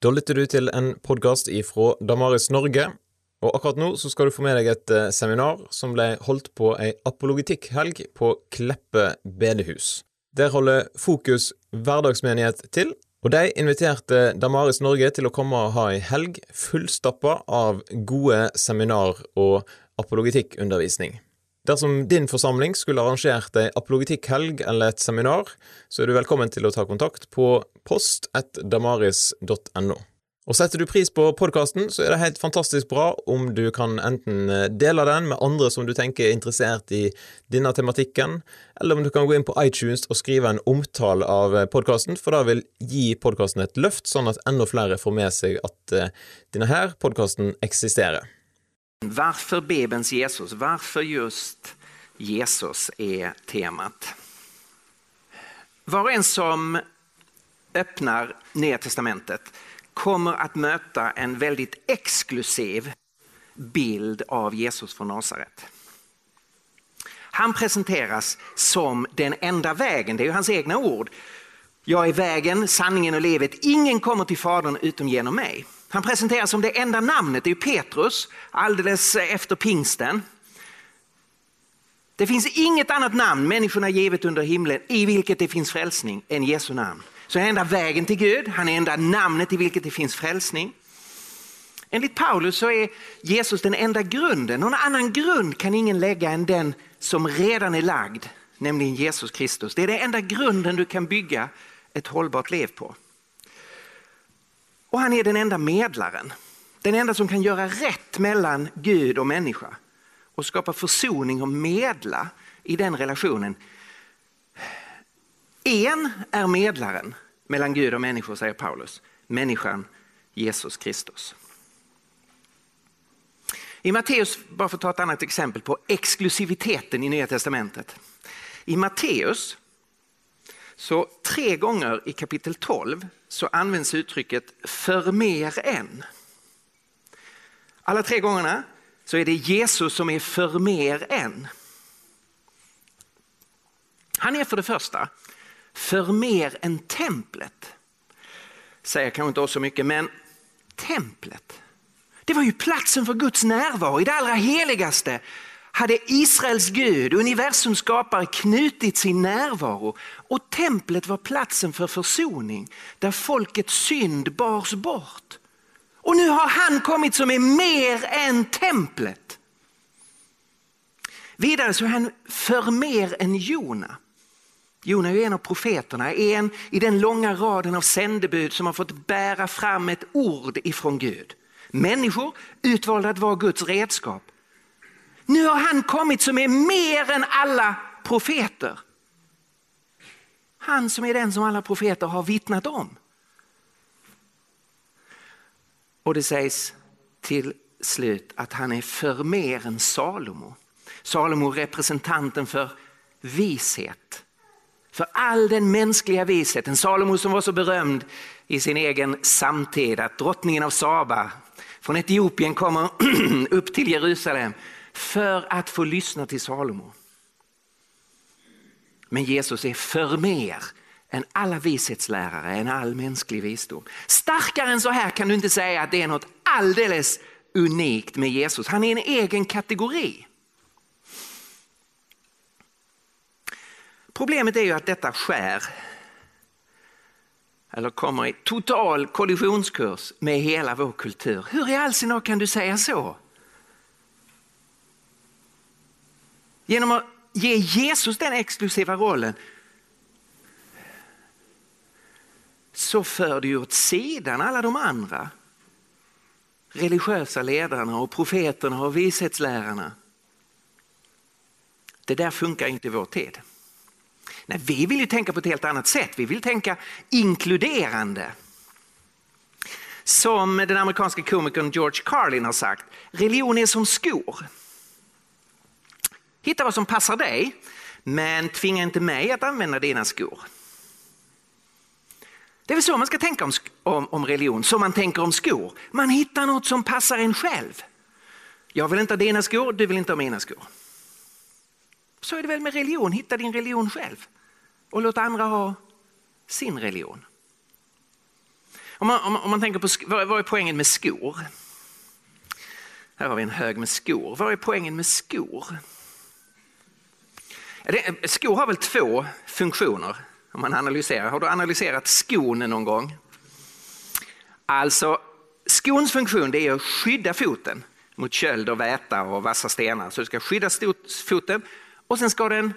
Da lytter du til en podkast ifra Damaris Norge. Og akkurat nå så skal du få med deg et eh, seminar som ble holdt på ei apologitikkhelg på Kleppe bedehus. Der holder Fokus hverdagsmenighet til, og de inviterte Damaris Norge til å komme og ha ei helg fullstappa av gode seminar og apologitikkundervisning. Dersom din forsamling skulle arrangert ei apologetikkhelg eller et seminar, så er du velkommen til å ta kontakt på post.damaris.no. Og Setter du pris på podkasten, så er det helt fantastisk bra om du kan enten eh, dele den med andre som du tenker er interessert i denne tematikken, eller om du kan gå inn på iTunes og skrive en omtale av eh, podkasten, for det vil gi podkasten et løft, sånn at enda flere får med seg at eh, denne her podkasten eksisterer. Varför Bibelns Jesus? Varför just Jesus är temat? Var och en som öppnar Nya Testamentet kommer att möta en väldigt exklusiv bild av Jesus från Nasaret. Han presenteras som den enda vägen, det är ju hans egna ord. Jag är vägen, sanningen och livet. Ingen kommer till Fadern utom genom mig. Han presenteras som det enda namnet, det är Petrus, alldeles efter pingsten. Det finns inget annat namn människorna givet under himlen i vilket det finns frälsning än Jesu namn. Så han är enda vägen till Gud, han är enda namnet i vilket det finns frälsning. Enligt Paulus så är Jesus den enda grunden. Någon annan grund kan ingen lägga än den som redan är lagd, nämligen Jesus Kristus. Det är den enda grunden du kan bygga ett hållbart liv på. Och han är den enda medlaren. Den enda som kan göra rätt mellan Gud och människa och skapa försoning och medla i den relationen. En är medlaren mellan Gud och människor, säger Paulus. Människan Jesus Kristus. I Matteus, bara för att ta ett annat exempel på exklusiviteten i Nya Testamentet. I Matteus, så tre gånger i kapitel 12 så används uttrycket för mer än. Alla tre gångerna så är det Jesus som är för mer än. Han är för det första för mer än templet. Säger kanske inte oss så mycket, men templet. Det var ju platsen för Guds närvaro i det allra heligaste hade Israels Gud, universums skapare, knutit sin närvaro och templet var platsen för försoning där folkets synd bars bort. Och nu har han kommit som är mer än templet. Vidare så är han för mer än Jona. Jona är en av profeterna, en i den långa raden av sändebud som har fått bära fram ett ord ifrån Gud. Människor utvalda att vara Guds redskap. Nu har han kommit som är mer än alla profeter. Han som är den som alla profeter har vittnat om. Och det sägs till slut att han är för mer än Salomo. Salomo representanten för vishet. För all den mänskliga visheten. Salomo som var så berömd i sin egen samtid att drottningen av Saba från Etiopien kommer upp till Jerusalem för att få lyssna till Salomo. Men Jesus är för mer än alla vishetslärare, än all mänsklig visdom. Starkare än så här kan du inte säga att det är något alldeles unikt med Jesus. Han är en egen kategori. Problemet är ju att detta skär eller kommer i total kollisionskurs med hela vår kultur. Hur i all sin kan du säga så? Genom att ge Jesus den exklusiva rollen så för du åt sidan alla de andra religiösa ledarna och profeterna och vishetslärarna. Det där funkar inte i vår tid. Nej, vi vill ju tänka på ett helt annat sätt. Vi vill tänka inkluderande. Som den amerikanska komikern George Carlin har sagt, religion är som skor. Hitta vad som passar dig, men tvinga inte mig att använda dina skor. Det är väl så man ska tänka om, om, om religion, som man tänker om skor. Man hittar något som passar en själv. Jag vill inte ha dina skor, du vill inte ha mina skor. Så är det väl med religion, hitta din religion själv och låt andra ha sin religion. Om man, om, om man tänker på vad, vad är poängen med skor? Här har vi en hög med skor. Vad är poängen med skor? Skor har väl två funktioner om man analyserar. Har du analyserat skon någon gång? Alltså, skons funktion är att skydda foten mot köld och väta och vassa stenar. Så du ska skydda foten och sen ska den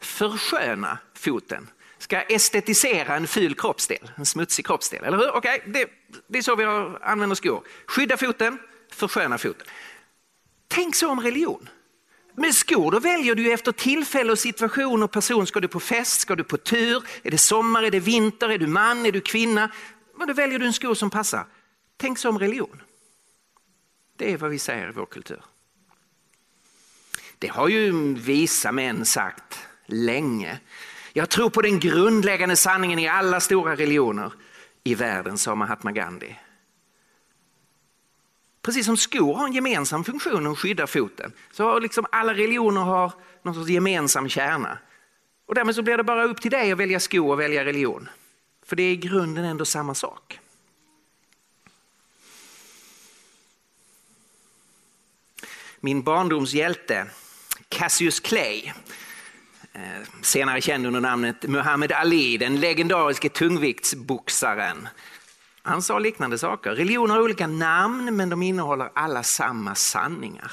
försköna foten. Ska estetisera en ful kroppsdel, en smutsig kroppsdel. Eller hur? Okay, det, det är så vi använder skor. Skydda foten, försköna foten. Tänk så om religion. Med skor då väljer du efter tillfälle och situation och person. Ska du på fest, ska du på tur, är det sommar, är det vinter, är du man, är du kvinna? Men då väljer du en sko som passar. Tänk som religion. Det är vad vi säger i vår kultur. Det har ju visa män sagt länge. Jag tror på den grundläggande sanningen i alla stora religioner i världen, sa Mahatma Gandhi. Precis som skor har en gemensam funktion att skydda foten, så har liksom alla religioner har någon sorts gemensam kärna. Och därmed så blir det bara upp till dig att välja sko och välja religion. För det är i grunden ändå samma sak. Min barndomshjälte Cassius Clay, eh, senare känd under namnet Muhammad Ali, den legendariske tungviktsboxaren. Han sa liknande saker. Religioner har olika namn men de innehåller alla samma sanningar.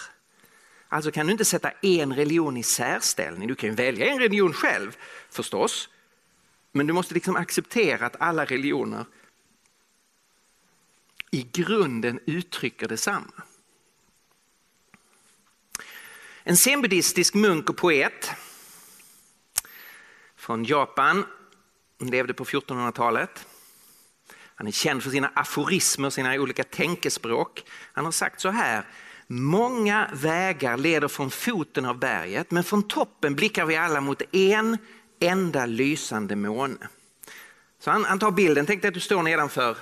Alltså kan du inte sätta en religion i särställning. Du kan välja en religion själv förstås. Men du måste liksom acceptera att alla religioner i grunden uttrycker detsamma. En zenbuddistisk munk och poet från Japan, levde på 1400-talet. Han är känd för sina aforismer, sina olika tänkespråk. Han har sagt så här, många vägar leder från foten av berget men från toppen blickar vi alla mot en enda lysande måne. Så han, han tar bilden, tänk dig att du står nedanför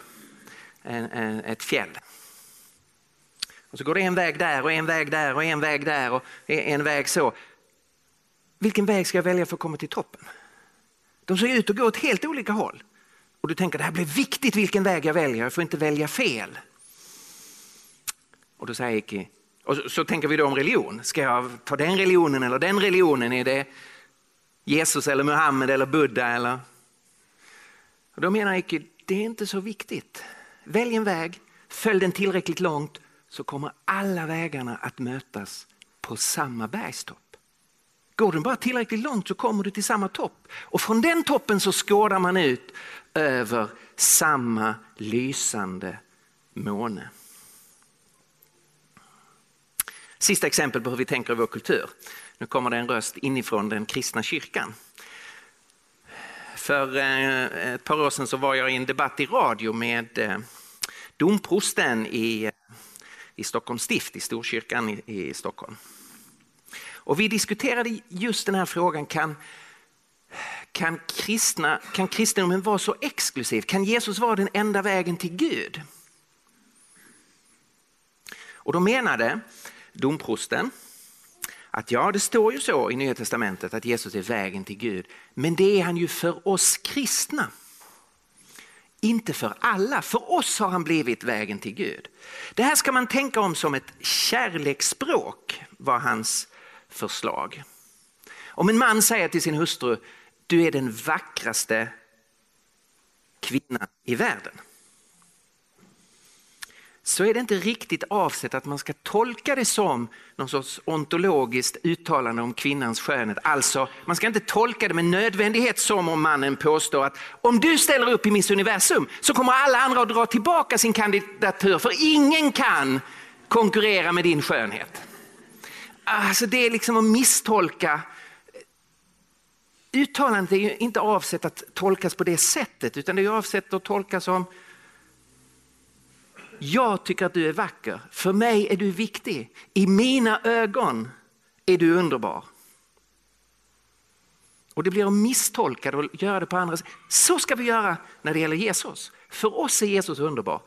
en, en, ett fjäll. Och så går det en väg där och en väg där och en väg där och en väg så. Vilken väg ska jag välja för att komma till toppen? De ser ut att gå åt helt olika håll. Och du tänker det här blir viktigt vilken väg jag väljer, jag får inte välja fel. Och då säger Eki, och så, så, tänker vi då om religion. Ska jag ta den religionen eller den religionen? Är det Jesus eller Muhammed eller Buddha? Eller? Och då menar Eki, det är inte så viktigt. Välj en väg, följ den tillräckligt långt så kommer alla vägarna att mötas på samma bergstopp. Går du bara tillräckligt långt så kommer du till samma topp och från den toppen så skådar man ut över samma lysande måne. Sista exempel på hur vi tänker i vår kultur. Nu kommer det en röst inifrån den kristna kyrkan. För eh, ett par år sedan så var jag i en debatt i radio med eh, domprosten i eh, i Stockholms stift, i Storkyrkan i, i Stockholm. Och vi diskuterade just den här frågan, kan, kan, kristna, kan kristendomen vara så exklusiv? Kan Jesus vara den enda vägen till Gud? Och då menade domprosten att ja, det står ju så i Nya Testamentet att Jesus är vägen till Gud, men det är han ju för oss kristna. Inte för alla, för oss har han blivit vägen till Gud. Det här ska man tänka om som ett kärleksspråk var hans förslag. Om en man säger till sin hustru, du är den vackraste kvinnan i världen så är det inte riktigt avsett att man ska tolka det som någon sorts ontologiskt uttalande om kvinnans skönhet. Alltså, man ska inte tolka det med nödvändighet som om mannen påstår att om du ställer upp i Miss Universum så kommer alla andra att dra tillbaka sin kandidatur för ingen kan konkurrera med din skönhet. Alltså det är liksom att misstolka Uttalandet är inte avsett att tolkas på det sättet utan det är avsett att tolkas som jag tycker att du är vacker, för mig är du viktig, i mina ögon är du underbar. Och det blir att misstolka och göra det på andra sätt. Så ska vi göra när det gäller Jesus. För oss är Jesus underbar.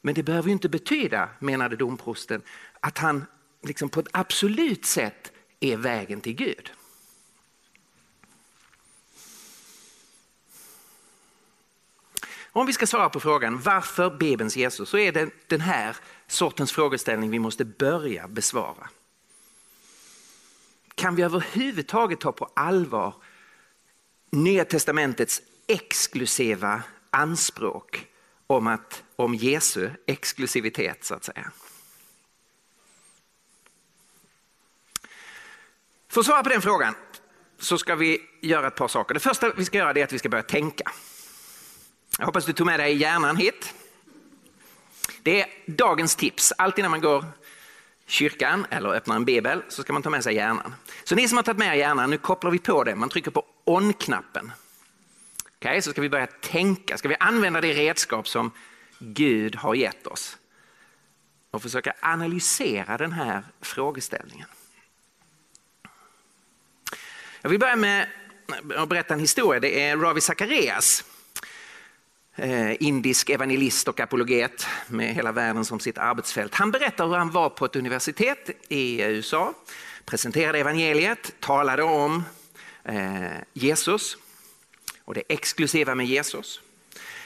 Men det behöver inte betyda, menade domprosten, att han liksom på ett absolut sätt är vägen till Gud. Om vi ska svara på frågan varför Bibelns Jesus så är det den här sortens frågeställning vi måste börja besvara. Kan vi överhuvudtaget ta på allvar Nya testamentets exklusiva anspråk om, att, om Jesu exklusivitet så att säga? För att svara på den frågan så ska vi göra ett par saker. Det första vi ska göra är att vi ska börja tänka. Jag hoppas du tog med dig hjärnan hit. Det är dagens tips. Alltid när man går kyrkan eller öppnar en bibel så ska man ta med sig hjärnan. Så ni som har tagit med er hjärnan, nu kopplar vi på det. Man trycker på on-knappen. Okej, okay, så ska vi börja tänka. Ska vi använda det redskap som Gud har gett oss och försöka analysera den här frågeställningen. Jag vill börja med att berätta en historia. Det är Ravi Zacharias Eh, indisk evangelist och apologet med hela världen som sitt arbetsfält. Han berättar hur han var på ett universitet i USA, presenterade evangeliet, talade om eh, Jesus och det exklusiva med Jesus.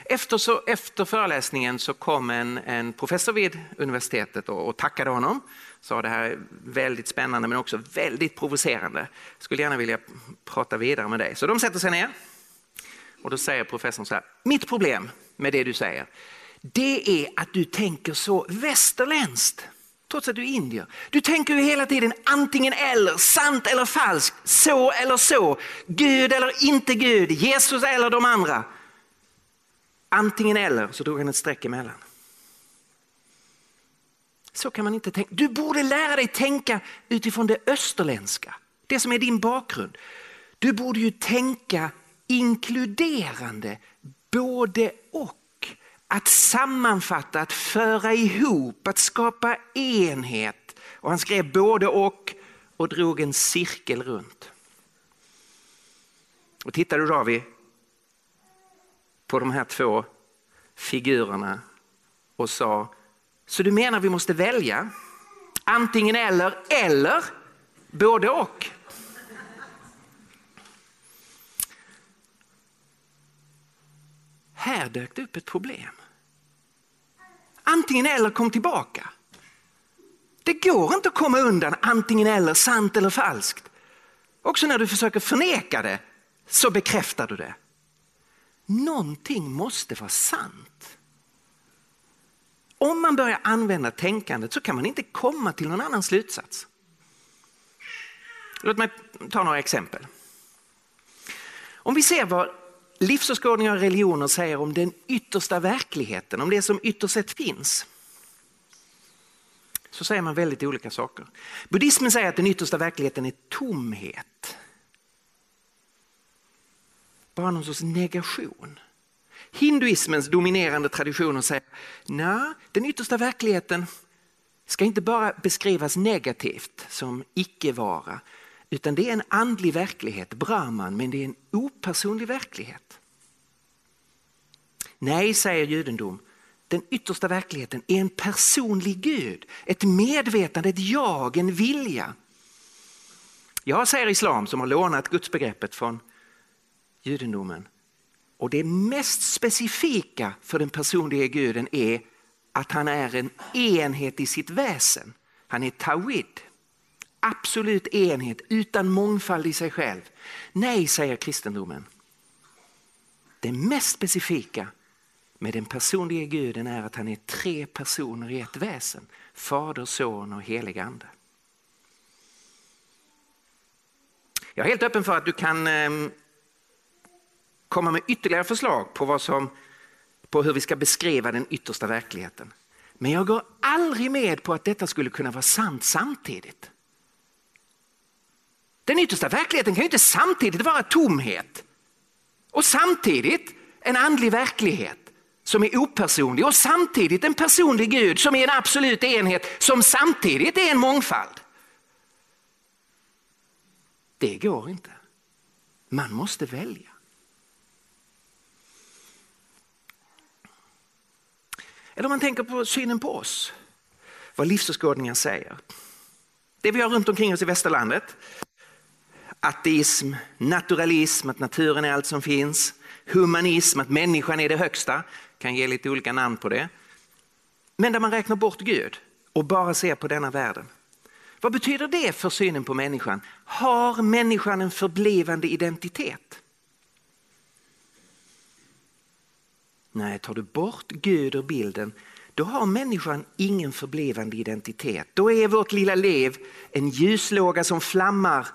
Efter, så, efter föreläsningen så kom en, en professor vid universitetet och, och tackade honom. Sa det här är väldigt spännande men också väldigt provocerande. Skulle gärna vilja prata vidare med dig. Så de sätter sig ner och då säger professorn så här, mitt problem med det du säger, det är att du tänker så västerländskt. Trots att du är indier. Du tänker ju hela tiden antingen eller, sant eller falskt, så eller så, Gud eller inte Gud, Jesus eller de andra. Antingen eller, så drog han ett streck emellan. Så kan man inte tänka. Du borde lära dig tänka utifrån det österländska, det som är din bakgrund. Du borde ju tänka inkluderande både och. Att sammanfatta, att föra ihop, att skapa enhet. Och han skrev både och och drog en cirkel runt. Och tittar du David, på de här två figurerna och sa, så du menar vi måste välja? Antingen eller, eller både och? Här dök det upp ett problem. Antingen eller kom tillbaka. Det går inte att komma undan antingen eller, sant eller falskt. Också när du försöker förneka det så bekräftar du det. Någonting måste vara sant. Om man börjar använda tänkandet så kan man inte komma till någon annan slutsats. Låt mig ta några exempel. Om vi ser vad livsåskådningar och religioner säger om den yttersta verkligheten, om det som ytterst sett finns. Så säger man väldigt olika saker. Buddhismen säger att den yttersta verkligheten är tomhet. Bara någon sorts negation. Hinduismens dominerande traditioner säger att den yttersta verkligheten ska inte bara beskrivas negativt som icke-vara utan det är en andlig verklighet, Brahman, men det är en opersonlig verklighet. Nej, säger judendom, den yttersta verkligheten är en personlig Gud, ett medvetande, ett jag, en vilja. Jag säger islam som har lånat gudsbegreppet från judendomen. Och det mest specifika för den personliga guden är att han är en enhet i sitt väsen. Han är tawid absolut enhet utan mångfald i sig själv. Nej, säger kristendomen. Det mest specifika med den personliga guden är att han är tre personer i ett väsen. Fader, son och helig ande. Jag är helt öppen för att du kan ehm, komma med ytterligare förslag på, vad som, på hur vi ska beskriva den yttersta verkligheten. Men jag går aldrig med på att detta skulle kunna vara sant samtidigt. Den yttersta verkligheten kan ju inte samtidigt vara tomhet och samtidigt en andlig verklighet som är opersonlig och samtidigt en personlig Gud som är en absolut enhet som samtidigt är en mångfald. Det går inte. Man måste välja. Eller om man tänker på synen på oss, vad livsåskådningar säger. Det vi har runt omkring oss i västerlandet, ateism, naturalism, att naturen är allt som finns, humanism, att människan är det högsta, kan ge lite olika namn på det. Men där man räknar bort Gud och bara ser på denna världen. Vad betyder det för synen på människan? Har människan en förblivande identitet? Nej, tar du bort Gud ur bilden då har människan ingen förblivande identitet. Då är vårt lilla liv en ljuslåga som flammar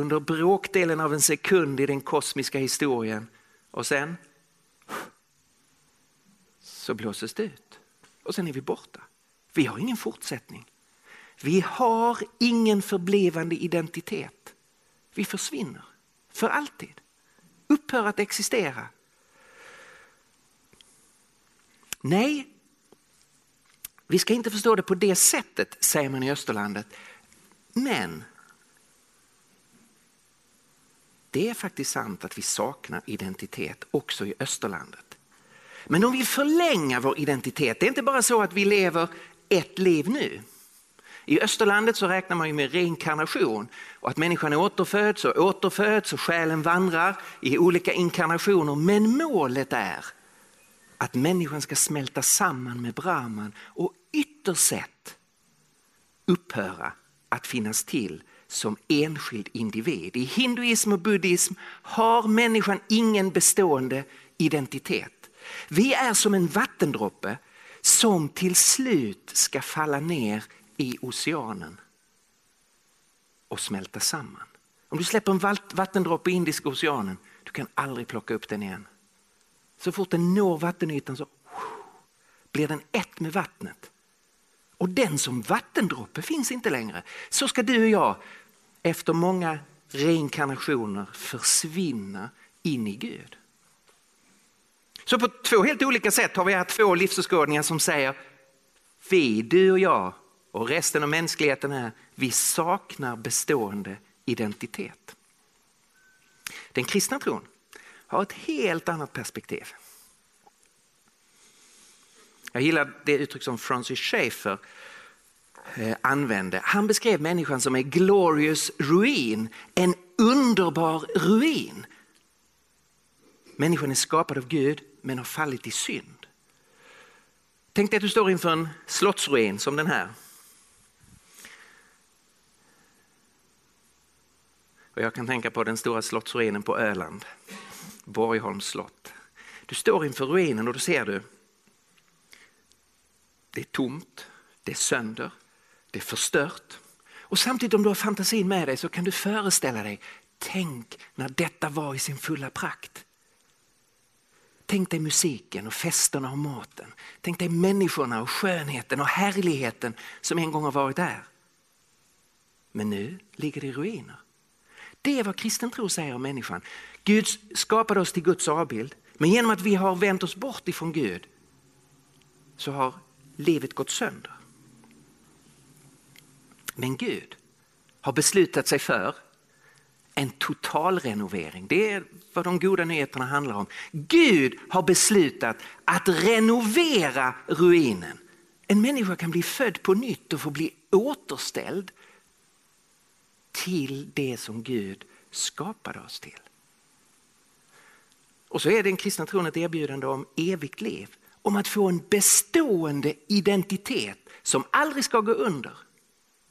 under bråkdelen av en sekund i den kosmiska historien. Och sen så blåses det ut och sen är vi borta. Vi har ingen fortsättning. Vi har ingen förblivande identitet. Vi försvinner för alltid, upphör att existera. Nej, vi ska inte förstå det på det sättet, säger man i Österlandet. Men det är faktiskt sant att vi saknar identitet också i Österlandet. Men de vill förlänga vår identitet. Det är inte bara så att vi lever ett liv nu. I Österlandet så räknar man ju med reinkarnation och att människan återföds och återföds och själen vandrar i olika inkarnationer. Men målet är att människan ska smälta samman med Brahman och ytterst sett upphöra att finnas till som enskild individ. I hinduism och buddhism har människan ingen bestående identitet. Vi är som en vattendroppe som till slut ska falla ner i oceanen och smälta samman. Om du släpper en vattendroppe i Indiska oceanen, du kan aldrig plocka upp den igen. Så fort den når vattenytan så blir den ett med vattnet. Och den som vattendroppe finns inte längre. Så ska du och jag efter många reinkarnationer försvinna in i Gud. Så på två helt olika sätt har vi här två livsåskådningar som säger vi, du och jag och resten av mänskligheten här, vi saknar bestående identitet. Den kristna tron har ett helt annat perspektiv. Jag gillar det uttryck som Francis Schaeffer eh, använde. Han beskrev människan som en glorious ruin, en underbar ruin. Människan är skapad av Gud men har fallit i synd. Tänk dig att du står inför en slottsruin som den här. Och jag kan tänka på den stora slottsruinen på Öland, Borgholms slott. Du står inför ruinen och då ser du det är tomt, det är sönder, det är förstört. Och samtidigt om du har fantasin med dig så kan du föreställa dig, tänk när detta var i sin fulla prakt. Tänk dig musiken och festerna och maten. Tänk dig människorna och skönheten och härligheten som en gång har varit där. Men nu ligger det i ruiner. Det är vad kristen tro säger om människan. Gud skapade oss till Guds avbild, men genom att vi har vänt oss bort ifrån Gud så har livet gått sönder. Men Gud har beslutat sig för en totalrenovering. Det är vad de goda nyheterna handlar om. Gud har beslutat att renovera ruinen. En människa kan bli född på nytt och få bli återställd till det som Gud skapade oss till. Och så är den kristna tron ett erbjudande om evigt liv om att få en bestående identitet som aldrig ska gå under,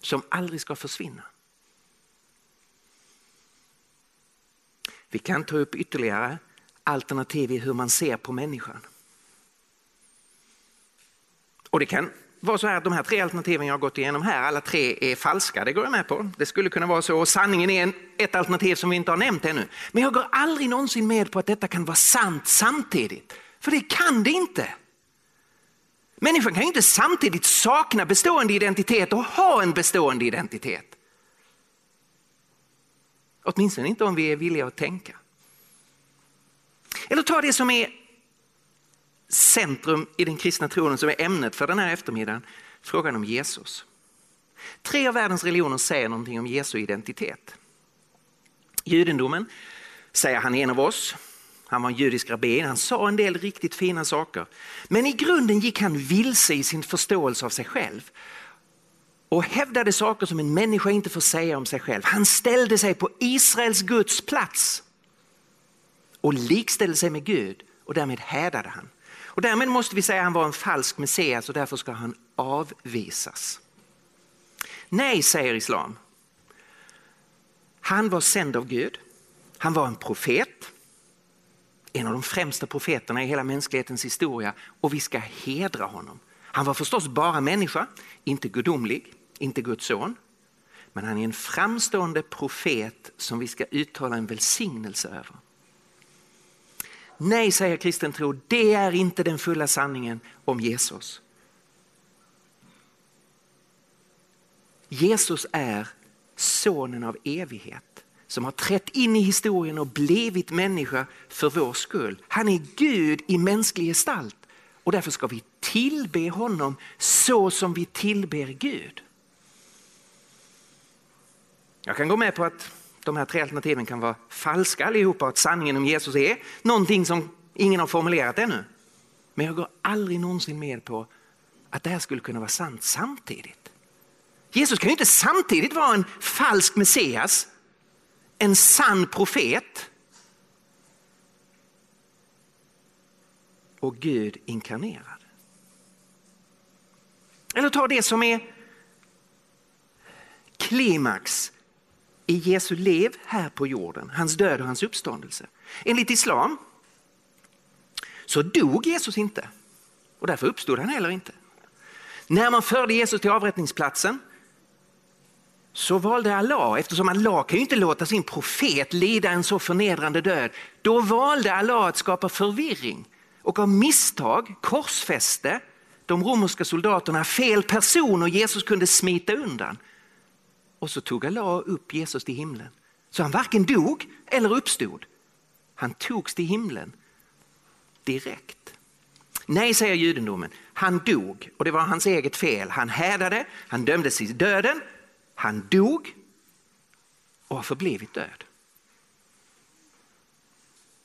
som aldrig ska försvinna. Vi kan ta upp ytterligare alternativ i hur man ser på människan. Och det kan vara så här att de här tre alternativen jag har gått igenom här, alla tre är falska, det går jag med på. Det skulle kunna vara så och sanningen är en, ett alternativ som vi inte har nämnt ännu. Men jag går aldrig någonsin med på att detta kan vara sant samtidigt. För det kan det inte. Människan kan ju inte samtidigt sakna bestående identitet och ha en bestående identitet. Åtminstone inte om vi är villiga att tänka. Eller ta det som är centrum i den kristna tronen, som är ämnet för den här eftermiddagen, frågan om Jesus. Tre av världens religioner säger någonting om Jesu identitet. Judendomen säger han är en av oss, han var en judisk rabbin, han sa en del riktigt fina saker. Men i grunden gick han vilse i sin förståelse av sig själv. och hävdade saker som en människa inte får säga om sig själv. Han ställde sig på Israels Guds plats och likställde sig med Gud och därmed hädade han. Och därmed måste vi säga att han var en falsk Messias och därför ska han avvisas. Nej, säger islam. Han var sänd av Gud. Han var en profet. En av de främsta profeterna i hela mänsklighetens historia och vi ska hedra honom. Han var förstås bara människa, inte gudomlig, inte Guds son. Men han är en framstående profet som vi ska uttala en välsignelse över. Nej, säger kristen tro, det är inte den fulla sanningen om Jesus. Jesus är sonen av evighet som har trätt in i historien och blivit människa för vår skull. Han är Gud i mänsklig gestalt och därför ska vi tillbe honom så som vi tillber Gud. Jag kan gå med på att de här tre alternativen kan vara falska allihopa och att sanningen om Jesus är någonting som ingen har formulerat ännu. Men jag går aldrig någonsin med på att det här skulle kunna vara sant samtidigt. Jesus kan ju inte samtidigt vara en falsk Messias, en sann profet och Gud inkarnerad. Eller ta det som är klimax i Jesu liv här på jorden, hans död och hans uppståndelse. Enligt islam så dog Jesus inte och därför uppstod han heller inte. När man förde Jesus till avrättningsplatsen så valde Allah, eftersom Allah kan ju inte låta sin profet lida en så förnedrande död, då valde Allah att skapa förvirring och av misstag korsfäste de romerska soldaterna fel person och Jesus kunde smita undan. Och så tog Allah upp Jesus till himlen. Så han varken dog eller uppstod. Han togs till himlen direkt. Nej, säger judendomen. Han dog och det var hans eget fel. Han hädade, han dömdes till döden, han dog och har förblivit död.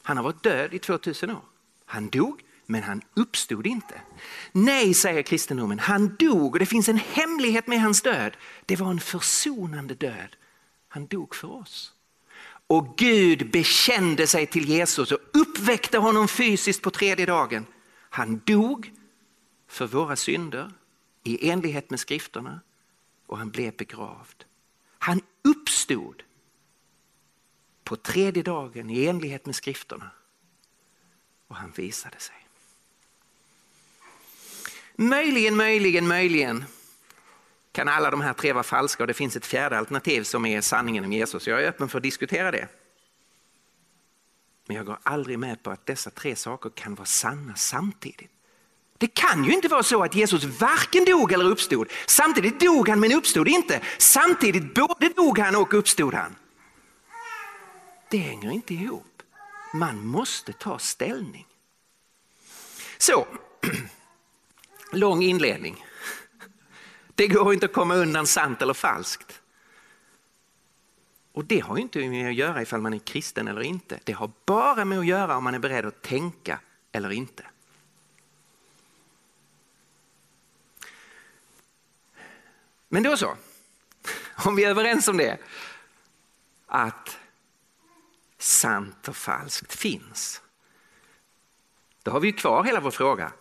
Han har varit död i 2000 år. Han dog, men han uppstod inte. Nej, säger kristendomen, han dog och det finns en hemlighet med hans död. Det var en försonande död. Han dog för oss. Och Gud bekände sig till Jesus och uppväckte honom fysiskt på tredje dagen. Han dog för våra synder i enlighet med skrifterna och han blev begravd. Han uppstod på tredje dagen i enlighet med skrifterna och han visade sig. Möjligen, möjligen, möjligen kan alla de här tre vara falska och det finns ett fjärde alternativ som är sanningen om Jesus. Jag är öppen för att diskutera det. Men jag går aldrig med på att dessa tre saker kan vara sanna samtidigt. Det kan ju inte vara så att Jesus varken dog eller uppstod. Samtidigt dog han men uppstod inte. Samtidigt både dog han och uppstod han. Det hänger inte ihop. Man måste ta ställning. Så, lång inledning. Det går inte att komma undan sant eller falskt. Och det har inte med att göra ifall man är kristen eller inte. Det har bara med att göra om man är beredd att tänka eller inte. Men då så, om vi är överens om det, att sant och falskt finns. Då har vi kvar hela vår fråga.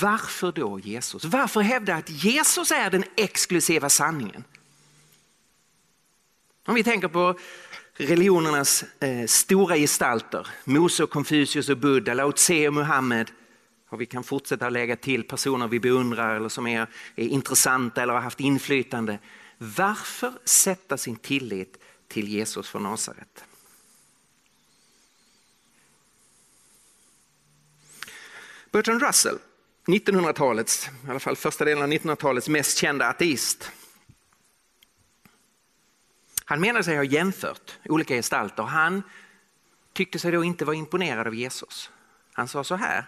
Varför då Jesus? Varför hävda att Jesus är den exklusiva sanningen? Om vi tänker på religionernas eh, stora gestalter, Mose, Konfucius och Buddha, Lao Tse och Muhammed. Och vi kan fortsätta lägga till personer vi beundrar eller som är, är intressanta eller har haft inflytande. Varför sätta sin tillit till Jesus från Nasaret? Bertrand Russell 1900-talets, i alla fall första delen av 1900-talets mest kända ateist. Han menar sig ha jämfört olika gestalter. Han tyckte sig då inte vara imponerad av Jesus. Han sa så här.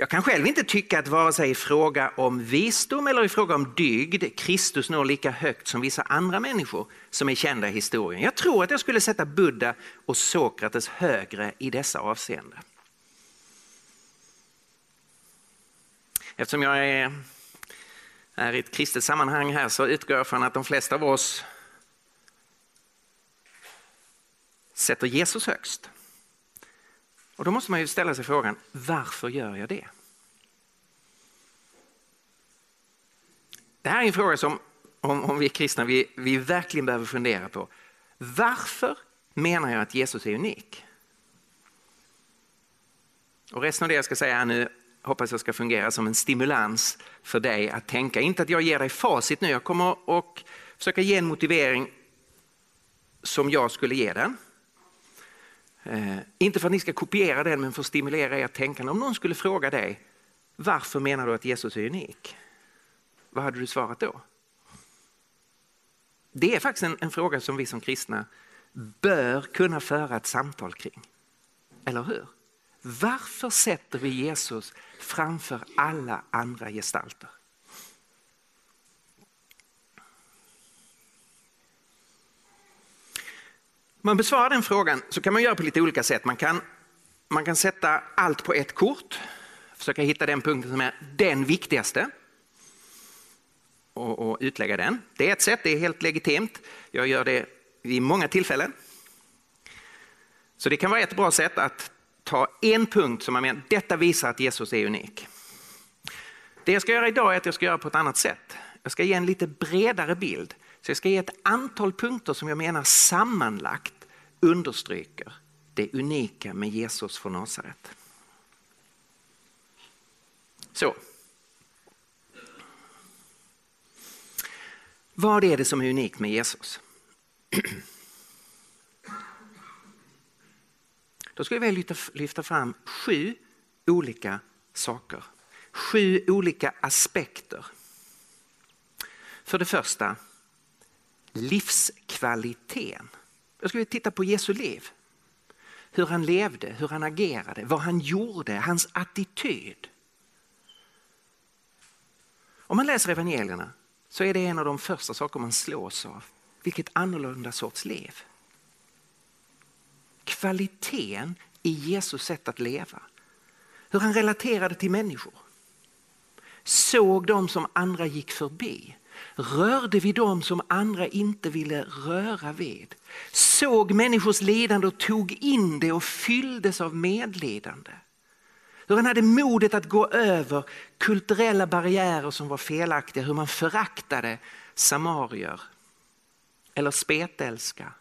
Jag kan själv inte tycka att vare sig i fråga om visdom eller i fråga om dygd Kristus når lika högt som vissa andra människor som är kända i historien. Jag tror att jag skulle sätta Buddha och Sokrates högre i dessa avseenden. Eftersom jag är är i ett kristet sammanhang här så utgår jag från att de flesta av oss sätter Jesus högst. Och då måste man ju ställa sig frågan, varför gör jag det? Det här är en fråga som om, om vi är kristna vi, vi verkligen behöver fundera på. Varför menar jag att Jesus är unik? Och resten av det jag ska säga här nu hoppas jag ska fungera som en stimulans för dig att tänka. Inte att jag ger dig facit nu, jag kommer att försöka ge en motivering som jag skulle ge den. Eh, inte för att ni ska kopiera den men för att stimulera ert tänkande. Om någon skulle fråga dig, varför menar du att Jesus är unik? Vad hade du svarat då? Det är faktiskt en, en fråga som vi som kristna bör kunna föra ett samtal kring. Eller hur? Varför sätter vi Jesus framför alla andra gestalter? Man besvarar den frågan så kan man göra på lite olika sätt. Man kan, man kan sätta allt på ett kort, försöka hitta den punkten som är den viktigaste och, och utlägga den. Det är ett sätt, det är helt legitimt. Jag gör det vid många tillfällen. Så det kan vara ett bra sätt att ta en punkt som man menar, detta visar att Jesus är unik. Det jag ska göra idag är att jag ska göra på ett annat sätt. Jag ska ge en lite bredare bild. Så jag ska ge ett antal punkter som jag menar sammanlagt understryker det unika med Jesus från Nasaret. Så. Vad är det som är unikt med Jesus? Då skulle jag vilja lyfta fram sju olika saker. Sju olika aspekter. För det första, livskvaliteten. Jag skulle vilja titta på Jesu liv. Hur han levde, hur han agerade, vad han gjorde, hans attityd. Om man läser evangelierna så är det en av de första saker man slås av. Vilket annorlunda sorts liv. Kvaliteten i Jesus sätt att leva. Hur han relaterade till människor. Såg dem som andra gick förbi. Rörde vid dem som andra inte ville röra vid. Såg människors lidande och tog in det och fylldes av medlidande. Hur han hade modet att gå över kulturella barriärer som var felaktiga. Hur man föraktade samarier eller spetälska.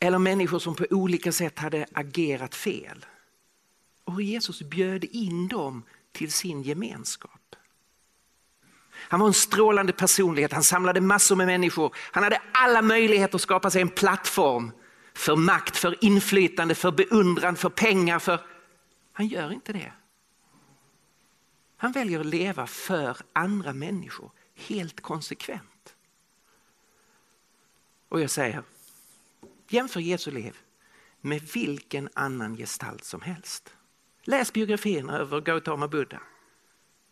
Eller människor som på olika sätt hade agerat fel. Och hur Jesus bjöd in dem till sin gemenskap. Han var en strålande personlighet, han samlade massor med människor. Han hade alla möjligheter att skapa sig en plattform för makt, för inflytande, för beundran, för pengar. För... Han gör inte det. Han väljer att leva för andra människor helt konsekvent. Och jag säger, jämför Jesu liv med vilken annan gestalt som helst. Läs biografierna över Gautama Buddha,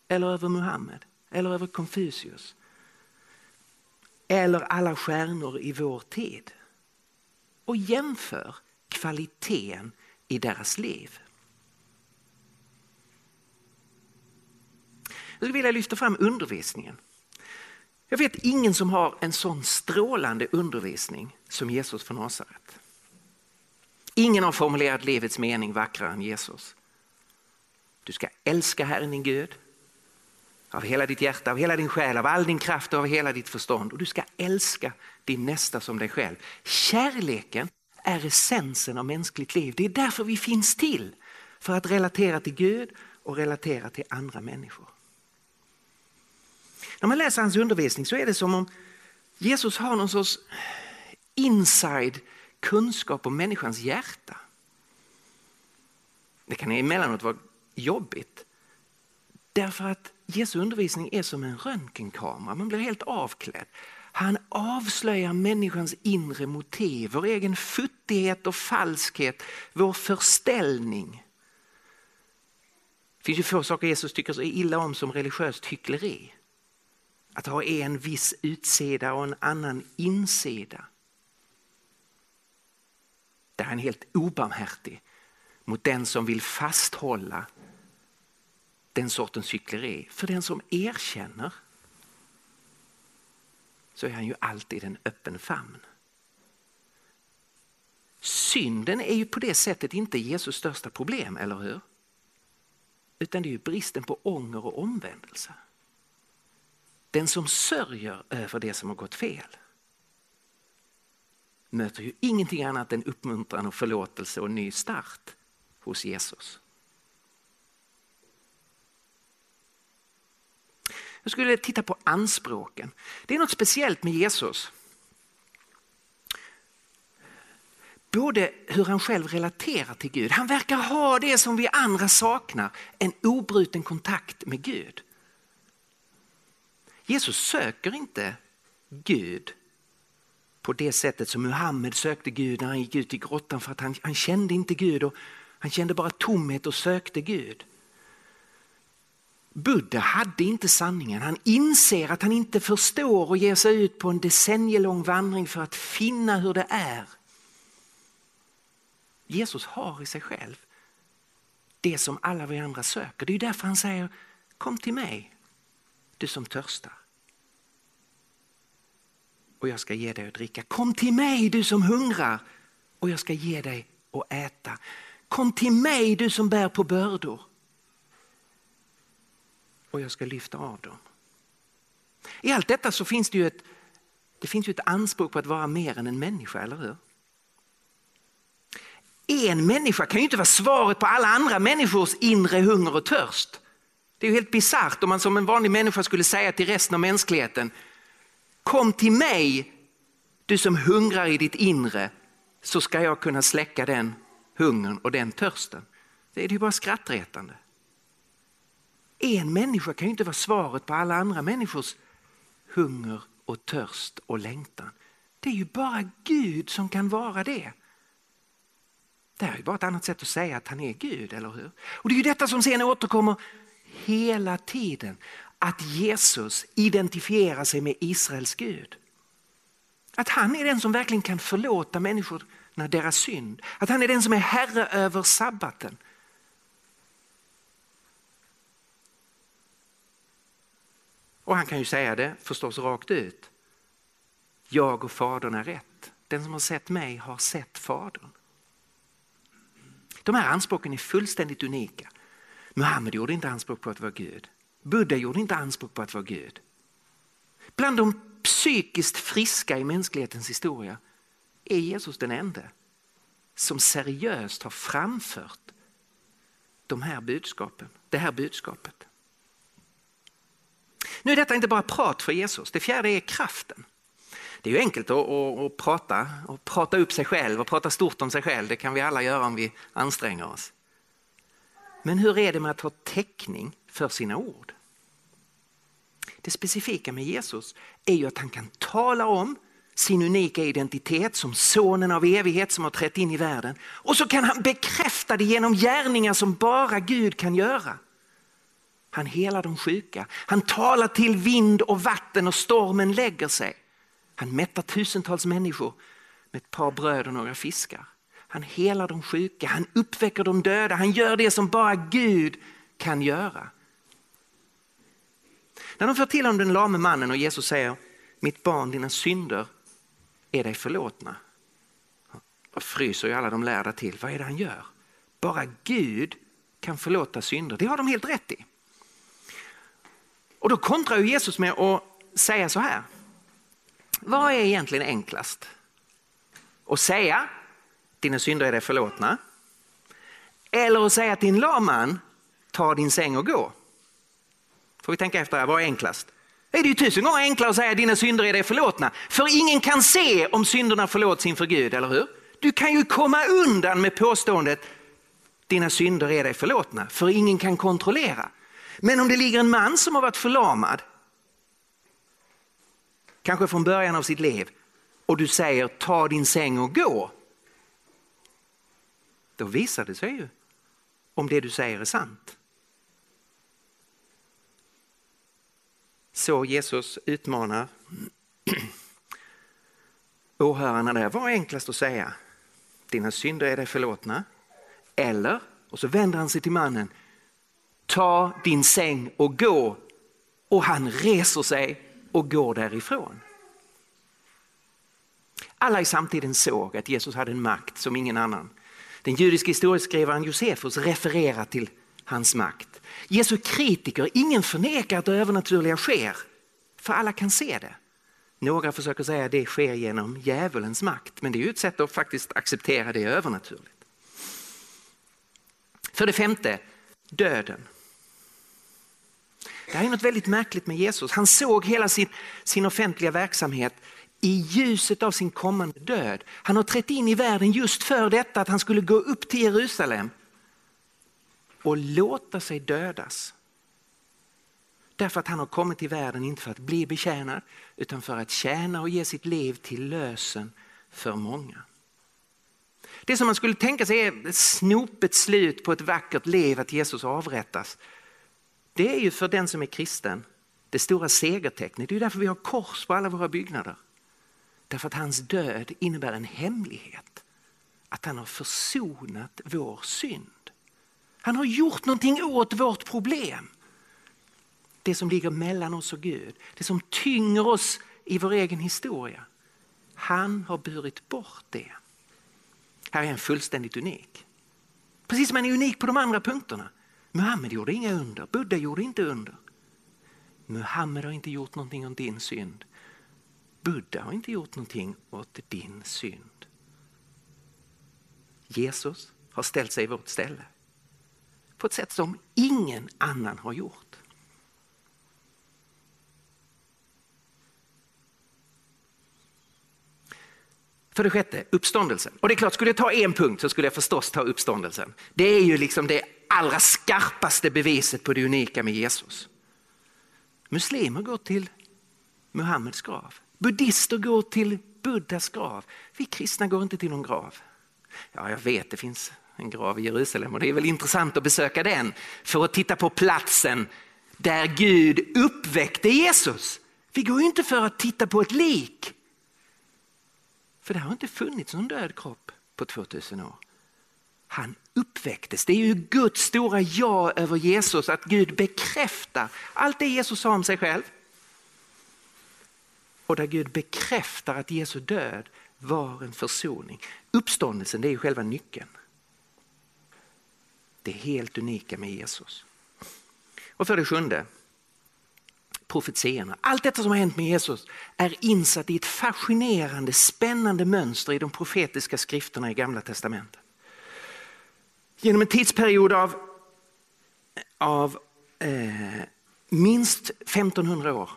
eller över Muhammed, eller över Konfucius. Eller alla stjärnor i vår tid. Och jämför kvaliteten i deras liv. Jag skulle vilja lyfta fram undervisningen. Jag vet ingen som har en sån strålande undervisning som Jesus från Nasaret. Ingen har formulerat livets mening vackrare än Jesus. Du ska älska Herren din Gud av hela ditt hjärta, av hela din själ, av all din kraft och av hela ditt förstånd. Och du ska älska din nästa som dig själv. Kärleken är essensen av mänskligt liv. Det är därför vi finns till. För att relatera till Gud och relatera till andra människor. När man läser hans undervisning så är det som om Jesus har någon sorts inside kunskap om människans hjärta. Det kan emellanåt vara jobbigt. Därför att Jesu undervisning är som en röntgenkamera, man blir helt avklädd. Han avslöjar människans inre motiv, vår egen futtighet och falskhet, vår förställning. Det finns ju få saker Jesus tycker så illa om som religiöst hyckleri. Att ha en viss utsida och en annan insida. Han är helt obarmhärtig mot den som vill fasthålla den sortens hyckleri. För den som erkänner så är han ju alltid en öppen famn. Synden är ju på det sättet inte Jesus största problem, eller hur? Utan det är ju bristen på ånger och omvändelse. Den som sörjer över det som har gått fel möter ju ingenting annat än uppmuntran och förlåtelse och ny start hos Jesus. Jag skulle titta på anspråken. Det är något speciellt med Jesus. Både hur han själv relaterar till Gud. Han verkar ha det som vi andra saknar, en obruten kontakt med Gud. Jesus söker inte Gud på det sättet som Muhammed sökte Gud när han gick ut i grottan för att han, han kände inte Gud och han kände bara tomhet och sökte Gud. Buddha hade inte sanningen. Han inser att han inte förstår och ger sig ut på en decennielång vandring för att finna hur det är. Jesus har i sig själv det som alla vi andra söker. Det är därför han säger kom till mig, du som törstar. Och jag ska ge dig att dricka. Kom till mig du som hungrar och jag ska ge dig att äta. Kom till mig du som bär på bördor och jag ska lyfta av dem. I allt detta så finns det ju ett, det finns ju ett anspråk på att vara mer än en människa, eller hur? En människa kan ju inte vara svaret på alla andra människors inre hunger och törst. Det är ju helt bisarrt om man som en vanlig människa skulle säga till resten av mänskligheten Kom till mig du som hungrar i ditt inre så ska jag kunna släcka den hungern och den törsten. Det är ju bara skrattretande. En människa kan ju inte vara svaret på alla andra människors hunger och törst och längtan. Det är ju bara Gud som kan vara det. Det är ju bara ett annat sätt att säga att han är Gud, eller hur? Och det är ju detta som sen återkommer hela tiden. Att Jesus identifierar sig med Israels Gud. Att han är den som verkligen kan förlåta människorna deras synd. Att han är den som är herre över sabbaten. Och han kan ju säga det förstås rakt ut. Jag och Fadern är rätt. Den som har sett mig har sett Fadern. De här anspråken är fullständigt unika. Muhammed gjorde inte anspråk på att vara Gud. Buddha gjorde inte anspråk på att vara Gud. Bland de psykiskt friska i mänsklighetens historia är Jesus den enda som seriöst har framfört de här budskapen, det här budskapet. Nu är detta inte bara prat för Jesus, det fjärde är kraften. Det är ju enkelt att, att, att, prata att prata upp sig själv och prata stort om sig själv. Det kan vi alla göra om vi anstränger oss. Men hur är det med att ha täckning för sina ord? Det specifika med Jesus är ju att han kan tala om sin unika identitet som sonen av evighet som har trätt in i världen. Och så kan han bekräfta det genom gärningar som bara Gud kan göra. Han helar de sjuka. Han talar till vind och vatten och stormen lägger sig. Han mättar tusentals människor med ett par bröd och några fiskar. Han helar de sjuka, han uppväcker de döda, han gör det som bara Gud kan göra. När de för till om den lame mannen och Jesus säger, mitt barn dina synder är dig förlåtna. Då fryser ju alla de lärda till, vad är det han gör? Bara Gud kan förlåta synder, det har de helt rätt i. Och då kontrar Jesus med att säga så här. Vad är egentligen enklast? Att säga dina synder är dig förlåtna. Eller att säga till en laman, ta din säng och gå. Får vi tänka efter här, vad är enklast? Det är ju tusen gånger enklare att säga dina synder är dig förlåtna. För ingen kan se om synderna förlåts inför Gud, eller hur? Du kan ju komma undan med påståendet dina synder är dig förlåtna, för ingen kan kontrollera. Men om det ligger en man som har varit förlamad, kanske från början av sitt liv, och du säger ta din säng och gå. Då visar det sig ju om det du säger är sant. Så Jesus utmanar åhörarna där. Vad är enklast att säga? Dina synder är dig förlåtna. Eller, och så vänder han sig till mannen, ta din säng och gå. Och han reser sig och går därifrån. Alla i samtiden såg att Jesus hade en makt som ingen annan. Den judiska historieskrivaren Josefus refererar till hans makt. Jesu kritiker, ingen förnekar att det övernaturliga sker, för alla kan se det. Några försöker säga att det sker genom djävulens makt, men det är ju ett sätt att faktiskt acceptera det övernaturligt. För det femte, döden. Det här är något väldigt märkligt med Jesus. Han såg hela sin, sin offentliga verksamhet i ljuset av sin kommande död. Han har trätt in i världen just för detta att han skulle gå upp till Jerusalem och låta sig dödas. Därför att han har kommit till världen inte för att bli betjänad utan för att tjäna och ge sitt liv till lösen för många. Det som man skulle tänka sig är ett snopet slut på ett vackert liv att Jesus avrättas. Det är ju för den som är kristen det stora segertecknet. Det är därför vi har kors på alla våra byggnader. Därför att hans död innebär en hemlighet. Att han har försonat vår synd. Han har gjort någonting åt vårt problem. Det som ligger mellan oss och Gud, det som tynger oss i vår egen historia. Han har burit bort det. Här är han fullständigt unik. Precis som han är unik på de andra punkterna. Muhammed gjorde inga under, Buddha gjorde inte under. Muhammed har inte gjort någonting åt din synd. Buddha har inte gjort någonting åt din synd. Jesus har ställt sig i vårt ställe på ett sätt som ingen annan har gjort. För det sjätte, uppståndelsen. Och det är klart, skulle jag ta en punkt så skulle jag förstås ta uppståndelsen. Det är ju liksom det allra skarpaste beviset på det unika med Jesus. Muslimer går till Muhammeds grav. Buddhister går till Buddhas grav. Vi kristna går inte till någon grav. Ja, jag vet, det finns en grav i Jerusalem och det är väl intressant att besöka den för att titta på platsen där Gud uppväckte Jesus. Vi går ju inte för att titta på ett lik. För det har inte funnits någon död kropp på 2000 år. Han uppväcktes. Det är ju Guds stora ja över Jesus, att Gud bekräftar allt det Jesus sa om sig själv. Och där Gud bekräftar att Jesu död var en försoning. Uppståndelsen det är själva nyckeln. Det helt unika med Jesus. Och för det sjunde, profetierna. Allt detta som har hänt med Jesus är insatt i ett fascinerande, spännande mönster i de profetiska skrifterna i Gamla Testamentet. Genom en tidsperiod av, av eh, minst 1500 år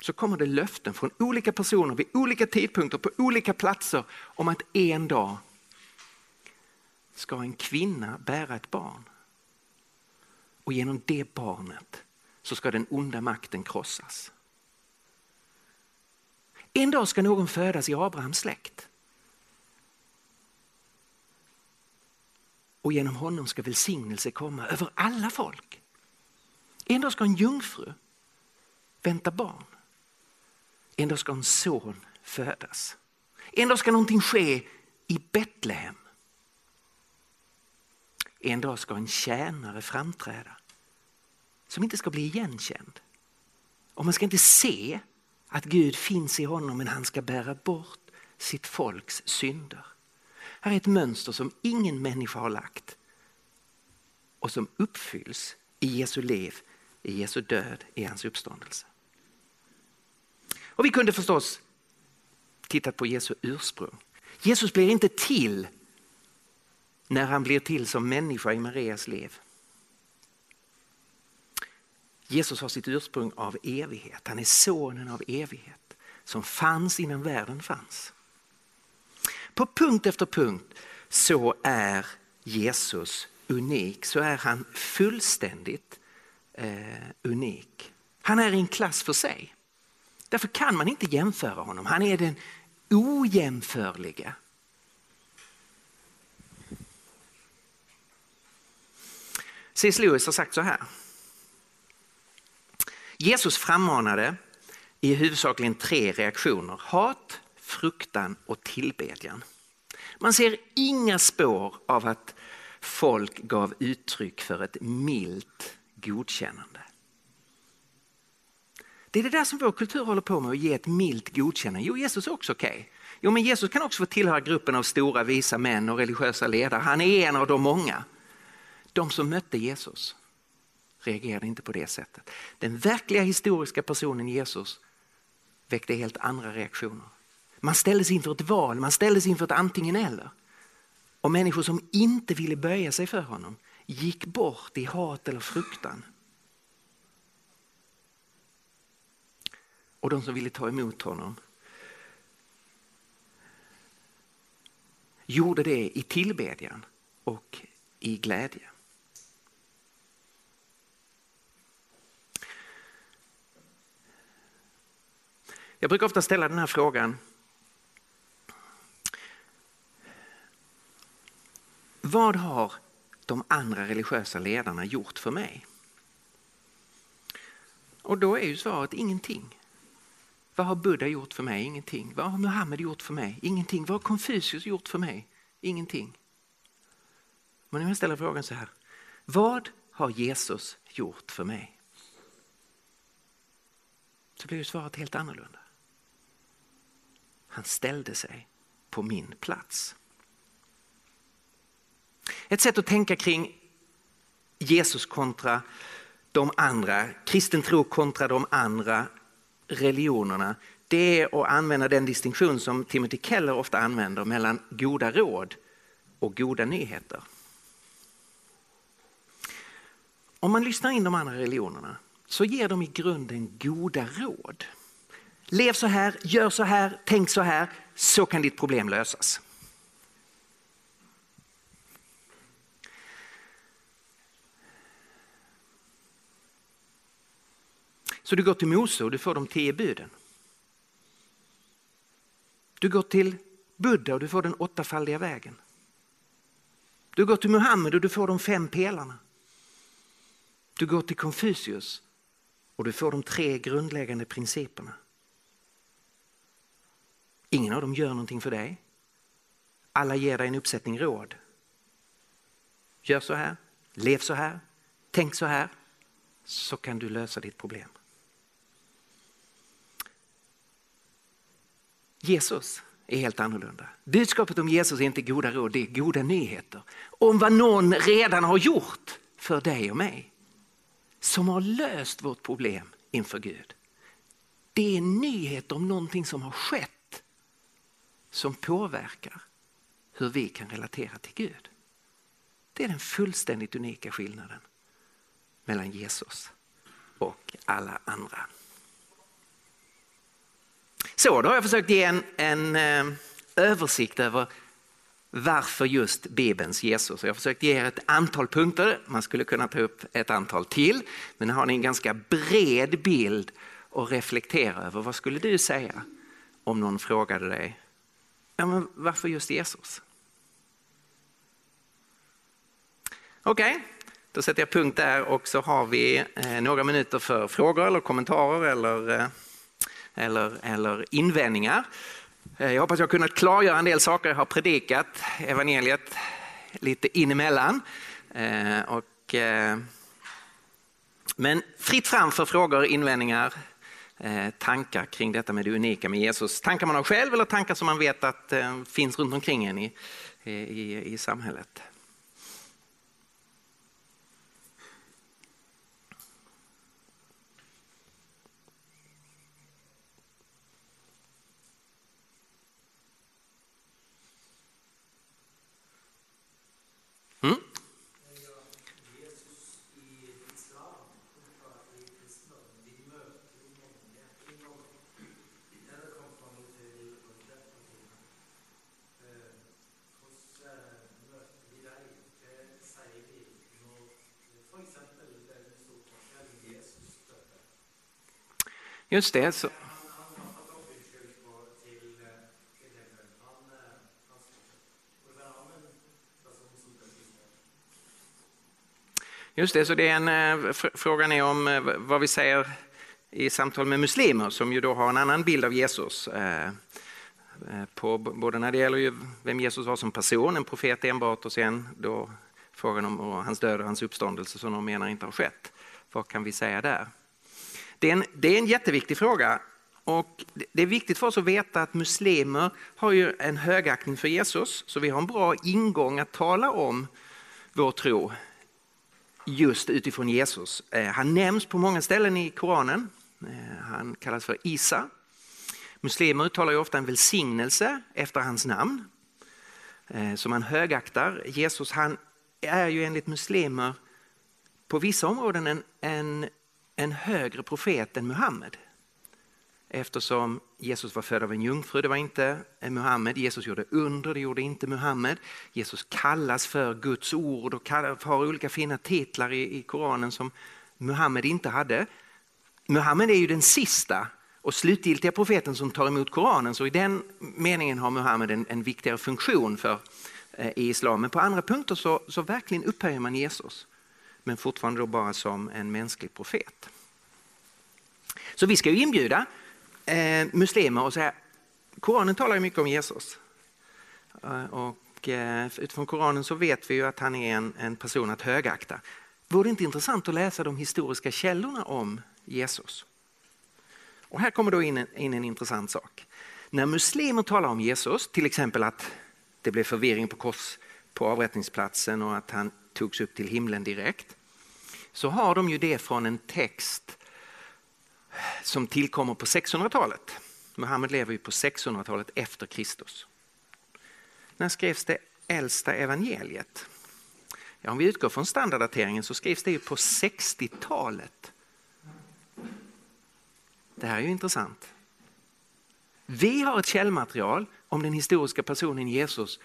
så kommer det löften från olika personer vid olika tidpunkter på olika platser om att en dag ska en kvinna bära ett barn. Och genom det barnet så ska den onda makten krossas. En dag ska någon födas i Abrahams släkt. Och genom honom ska välsignelse komma över alla folk. En dag ska en jungfru vänta barn. En dag ska en son födas. En dag ska någonting ske i Betlehem. En dag ska en tjänare framträda som inte ska bli igenkänd. Och man ska inte se att Gud finns i honom men han ska bära bort sitt folks synder. Här är ett mönster som ingen människa har lagt och som uppfylls i Jesu liv, i Jesu död, i hans uppståndelse. Och vi kunde förstås titta på Jesu ursprung. Jesus blir inte till när han blir till som människa i Marias liv. Jesus har sitt ursprung av evighet. Han är sonen av evighet som fanns innan världen fanns. På punkt efter punkt så är Jesus unik, så är han fullständigt eh, unik. Han är i en klass för sig. Därför kan man inte jämföra honom. Han är den ojämförliga. C.S. Lewis har sagt så här. Jesus frammanade i huvudsakligen tre reaktioner. Hat, fruktan och tillbedjan. Man ser inga spår av att folk gav uttryck för ett milt godkännande. Det är det där som vår kultur håller på med, att ge ett milt godkännande. Jo, Jesus är också okej. Okay. Jo, men Jesus kan också få tillhöra gruppen av stora visa män och religiösa ledare. Han är en av de många. De som mötte Jesus reagerade inte på det sättet. Den verkliga historiska personen Jesus väckte helt andra reaktioner. Man ställdes inför ett val, man ställdes inför ett antingen eller. Och människor som inte ville böja sig för honom gick bort i hat eller fruktan. Och de som ville ta emot honom gjorde det i tillbedjan och i glädje. Jag brukar ofta ställa den här frågan. Vad har de andra religiösa ledarna gjort för mig? Och då är ju svaret ingenting. Vad har Buddha gjort för mig? Ingenting. Vad har Muhammed gjort för mig? Ingenting. Vad har Konfucius gjort för mig? Ingenting. Men om jag ställer frågan så här. Vad har Jesus gjort för mig? Så blir ju svaret helt annorlunda. Han ställde sig på min plats. Ett sätt att tänka kring Jesus kontra de andra, kristen tro kontra de andra religionerna, det är att använda den distinktion som Timothy Keller ofta använder mellan goda råd och goda nyheter. Om man lyssnar in de andra religionerna så ger de i grunden goda råd. Lev så här, gör så här, tänk så här, så kan ditt problem lösas. Så du går till Mose och du får de tio buden. Du går till Buddha och du får den åttafaldiga vägen. Du går till Muhammed och du får de fem pelarna. Du går till Konfucius och du får de tre grundläggande principerna. Ingen av dem gör någonting för dig. Alla ger dig en uppsättning råd. Gör så här, lev så här, tänk så här, så kan du lösa ditt problem. Jesus är helt annorlunda. Budskapet om Jesus är inte goda råd, det är goda nyheter. Om vad någon redan har gjort för dig och mig. Som har löst vårt problem inför Gud. Det är nyheter om någonting som har skett som påverkar hur vi kan relatera till Gud. Det är den fullständigt unika skillnaden mellan Jesus och alla andra. Så, då har jag försökt ge en, en eh, översikt över varför just Bibelns Jesus. Jag har försökt ge er ett antal punkter, man skulle kunna ta upp ett antal till, men nu har ni en ganska bred bild att reflektera över. Vad skulle du säga om någon frågade dig Ja, men varför just Jesus? Okej, okay, då sätter jag punkt där och så har vi eh, några minuter för frågor eller kommentarer eller, eh, eller, eller invändningar. Eh, jag hoppas jag har kunnat klargöra en del saker. Jag har predikat evangeliet lite inemellan. Eh, och, eh, men fritt fram för frågor, invändningar, tankar kring detta med det unika med Jesus. Tankar man har själv eller tankar som man vet att finns runt omkring en i, i, i samhället. Just det. Så. Just det, så det är en, eh, frågan är om eh, vad vi säger i samtal med muslimer som ju då har en annan bild av Jesus. Eh, på, både när det gäller ju vem Jesus var som person, en profet enbart och sen då frågan om hans död och hans uppståndelse som de menar inte har skett. Vad kan vi säga där? Det är en, det är en jätteviktig fråga och det är viktigt för oss att veta att muslimer har ju en högaktning för Jesus så vi har en bra ingång att tala om vår tro just utifrån Jesus. Eh, han nämns på många ställen i Koranen. Eh, han kallas för Isa. Muslimer uttalar ju ofta en välsignelse efter hans namn eh, som man högaktar. Jesus han är ju enligt muslimer på vissa områden en, en, en högre profet än Muhammed. Eftersom Jesus var född av en jungfru, det var inte Muhammed. Jesus gjorde under, det gjorde inte Muhammed. Jesus kallas för Guds ord och har olika fina titlar i, i Koranen som Muhammed inte hade. Muhammed är ju den sista och slutgiltiga profeten som tar emot Koranen så i den meningen har Muhammed en, en viktigare funktion för, eh, i islam. Men på andra punkter så, så verkligen upphöjer man Jesus men fortfarande då bara som en mänsklig profet. Så vi ska ju inbjuda eh, muslimer och säga, Koranen talar ju mycket om Jesus. Eh, och eh, utifrån Koranen så vet vi ju att han är en, en person att högakta. Vore det inte intressant att läsa de historiska källorna om Jesus? Och här kommer då in en, in en intressant sak. När muslimer talar om Jesus, till exempel att det blev förvirring på kors på avrättningsplatsen och att han togs upp till himlen direkt, så har de ju det från en text som tillkommer på 600-talet. Muhammed lever ju på 600-talet efter Kristus. När skrevs det äldsta evangeliet? Ja, om vi utgår från standarddateringen så skrivs det ju på 60-talet. Det här är ju intressant. Vi har ett källmaterial om den historiska personen Jesus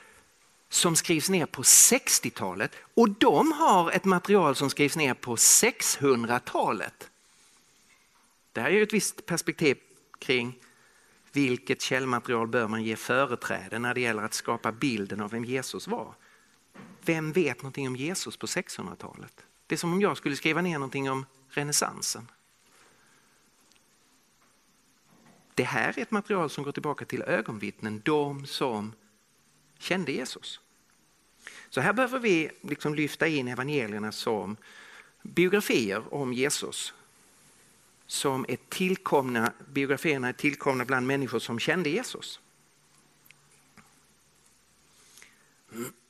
som skrivs ner på 60-talet och de har ett material som skrivs ner på 600-talet. Det här är ju ett visst perspektiv kring vilket källmaterial bör man ge företräde när det gäller att skapa bilden av vem Jesus var. Vem vet någonting om Jesus på 600-talet? Det är som om jag skulle skriva ner någonting om renässansen. Det här är ett material som går tillbaka till ögonvittnen, de som kände Jesus. Så här behöver vi liksom lyfta in evangelierna som biografier om Jesus som är tillkomna, biografierna är tillkomna bland människor som kände Jesus.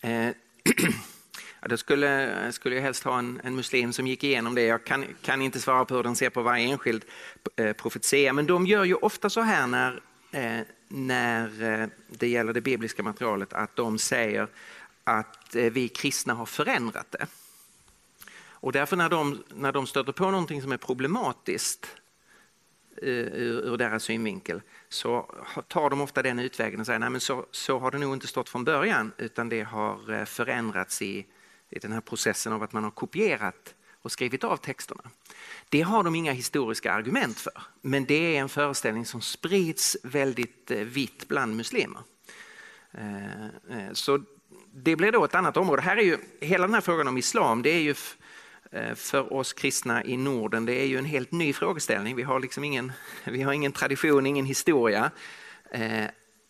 Eh, Ja, då skulle, skulle jag helst ha en, en, muslim som gick igenom det. Jag kan, kan, inte svara på hur den ser på varje enskild eh, profetia, men de gör ju ofta så här när, eh, när eh, det gäller det bibliska materialet att de säger att eh, vi kristna har förändrat det. Och därför när de, när de stöter på någonting som är problematiskt eh, ur, ur deras synvinkel så tar de ofta den utvägen och säger nej men så, så har det nog inte stått från början utan det har eh, förändrats i, i den här processen av att man har kopierat och skrivit av texterna. Det har de inga historiska argument för, men det är en föreställning som sprids väldigt eh, vitt bland muslimer. Eh, eh, så det blir då ett annat område. Här är ju, hela den här frågan om islam, det är ju för oss kristna i Norden, det är ju en helt ny frågeställning. Vi har, liksom ingen, vi har ingen tradition, ingen historia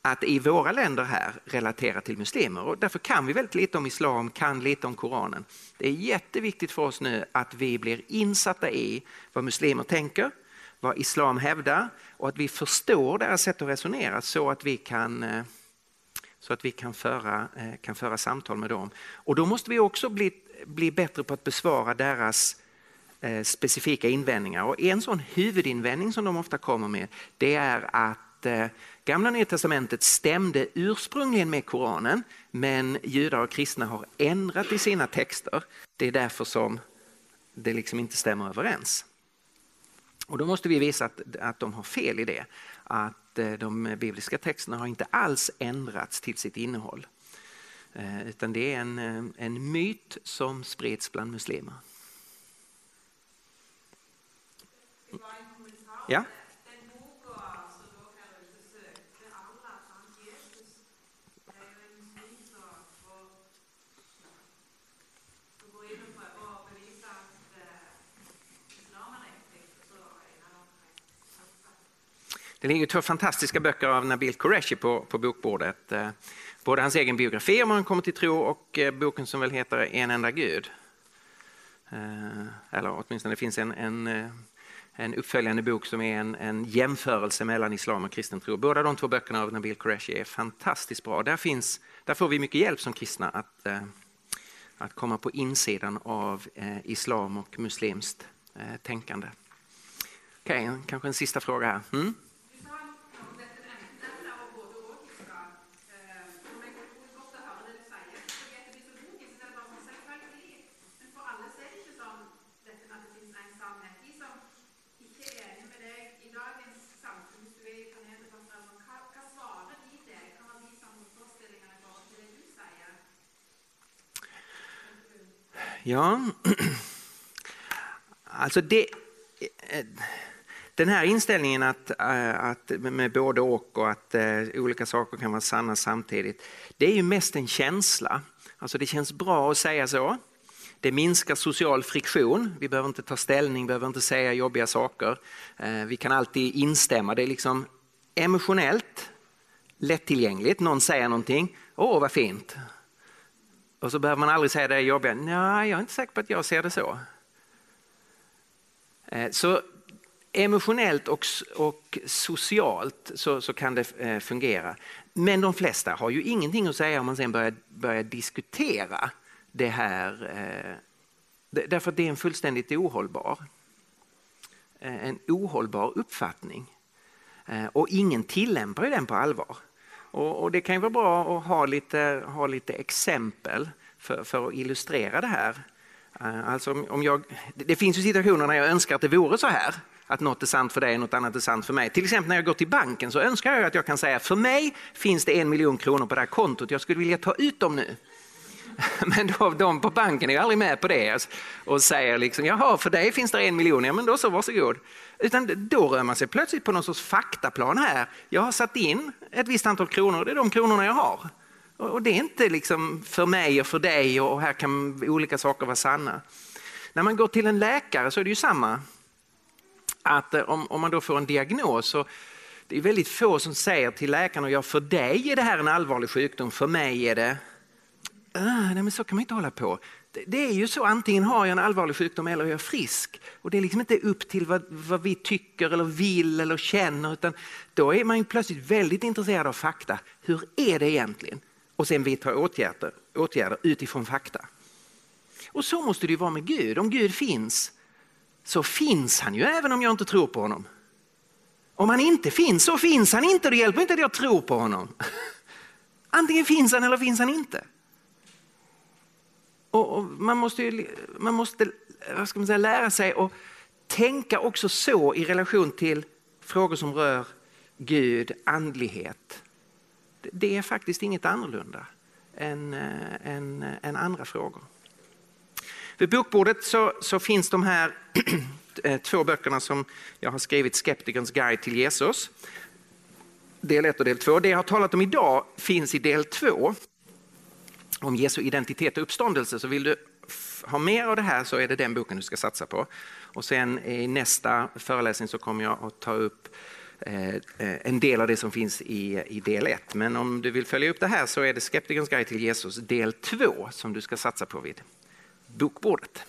att i våra länder här relatera till muslimer och därför kan vi väldigt lite om islam, kan lite om Koranen. Det är jätteviktigt för oss nu att vi blir insatta i vad muslimer tänker, vad islam hävdar och att vi förstår deras sätt att resonera så att vi kan eh, så att vi kan föra, eh, kan föra samtal med dem. Och då måste vi också bli, bli bättre på att besvara deras eh, specifika invändningar. Och en sån huvudinvändning som de ofta kommer med det är att att eh, Gamla Nya Testamentet stämde ursprungligen med Koranen men judar och kristna har ändrat i sina texter. Det är därför som det liksom inte stämmer överens. Och då måste vi visa att, att de har fel i det. Att eh, de bibliska texterna har inte alls ändrats till sitt innehåll. Eh, utan det är en, eh, en myt som spreds bland muslimer. Ja? Det ligger två fantastiska böcker av Nabil Qureshi på, på bokbordet. Eh, både hans egen biografi om han kommer till tro och eh, boken som väl heter En enda Gud. Eh, eller åtminstone det finns en, en en uppföljande bok som är en, en, jämförelse mellan islam och kristen tro. Båda de två böckerna av Nabil Qureshi är fantastiskt bra. Där, finns, där får vi mycket hjälp som kristna att, att komma på insidan av islam och muslimskt tänkande. Okej, okay, kanske en sista fråga här. Mm? Ja, alltså det, den här inställningen att, eh, att med både och och att eh, olika saker kan vara sanna samtidigt. Det är ju mest en känsla. Alltså det känns bra att säga så. Det minskar social friktion. Vi behöver inte ta ställning, behöver inte säga jobbiga saker. Eh, vi kan alltid instämma. Det är liksom emotionellt lättillgängligt. Någon säger någonting. Åh, vad fint. Och så behöver man aldrig säga det jobbiga. Nej, jag är inte säker på att jag ser det så. Eh, så emotionellt och, och socialt så, så, kan det eh, fungera. Men de flesta har ju ingenting att säga om man sen börjar, börjar diskutera det här. Eh, därför att det är en fullständigt ohållbar, en ohållbar uppfattning. Och ingen tillämpar ju den på allvar. Och, och, det kan ju vara bra att ha lite, ha lite exempel för, för att illustrera det här. Eh, alltså om jag, det finns ju situationer när jag önskar att det vore så här. Att något är sant för dig och något annat är sant för mig. Till exempel när jag går till banken så önskar jag att jag kan säga för mig finns det en miljon kronor på det här kontot. Jag skulle vilja ta ut dem nu. Men då, de på banken är aldrig med på det alltså, och säger liksom, jaha för dig finns det en miljon, ja men då så varsågod. Utan då rör man sig plötsligt på någon sorts faktaplan här. Jag har satt in ett visst antal kronor, det är de kronorna jag har. Och det är inte liksom för mig och för dig och här kan olika saker vara sanna. När man går till en läkare så är det ju samma. Att eh, om, om man då får en diagnos så det är väldigt få som säger till läkaren, ja för dig är det här en allvarlig sjukdom, för mig är det ah, nej men så kan man inte hålla på. Det, det, är ju så, antingen har jag en allvarlig sjukdom eller jag är frisk. Och det är liksom inte upp till vad, vad vi tycker eller vill eller känner utan då är man plötsligt väldigt intresserad av fakta. Hur är det egentligen? Och sen vidta åtgärder, åtgärder utifrån fakta. Och så måste det ju vara med Gud. Om Gud finns så finns han ju även om jag inte tror på honom. Om han inte finns så finns han inte. Det hjälper inte att jag tror på honom. Antingen finns han eller finns han inte. Och, och man måste, ju, man måste vad ska man säga, lära sig att tänka också så i relation till frågor som rör Gud, andlighet. Det är faktiskt inget annorlunda än, eh, än, eh, än andra frågor. Vid bokbordet så, så finns de här eh, två böckerna som jag har skrivit, Skeptikerns guide till Jesus. Del 1 och del 2. Det jag har talat om idag finns i del 2 om Jesu identitet och uppståndelse så vill du ha mer av det här så är det den boken du ska satsa på. Och sen i nästa föreläsning så kommer jag att ta upp eh, eh, en del av det som finns i, i del 1. Men om du vill följa upp det här så är det Skeptikerns guide till Jesus del 2 som du ska satsa på vid bokbordet.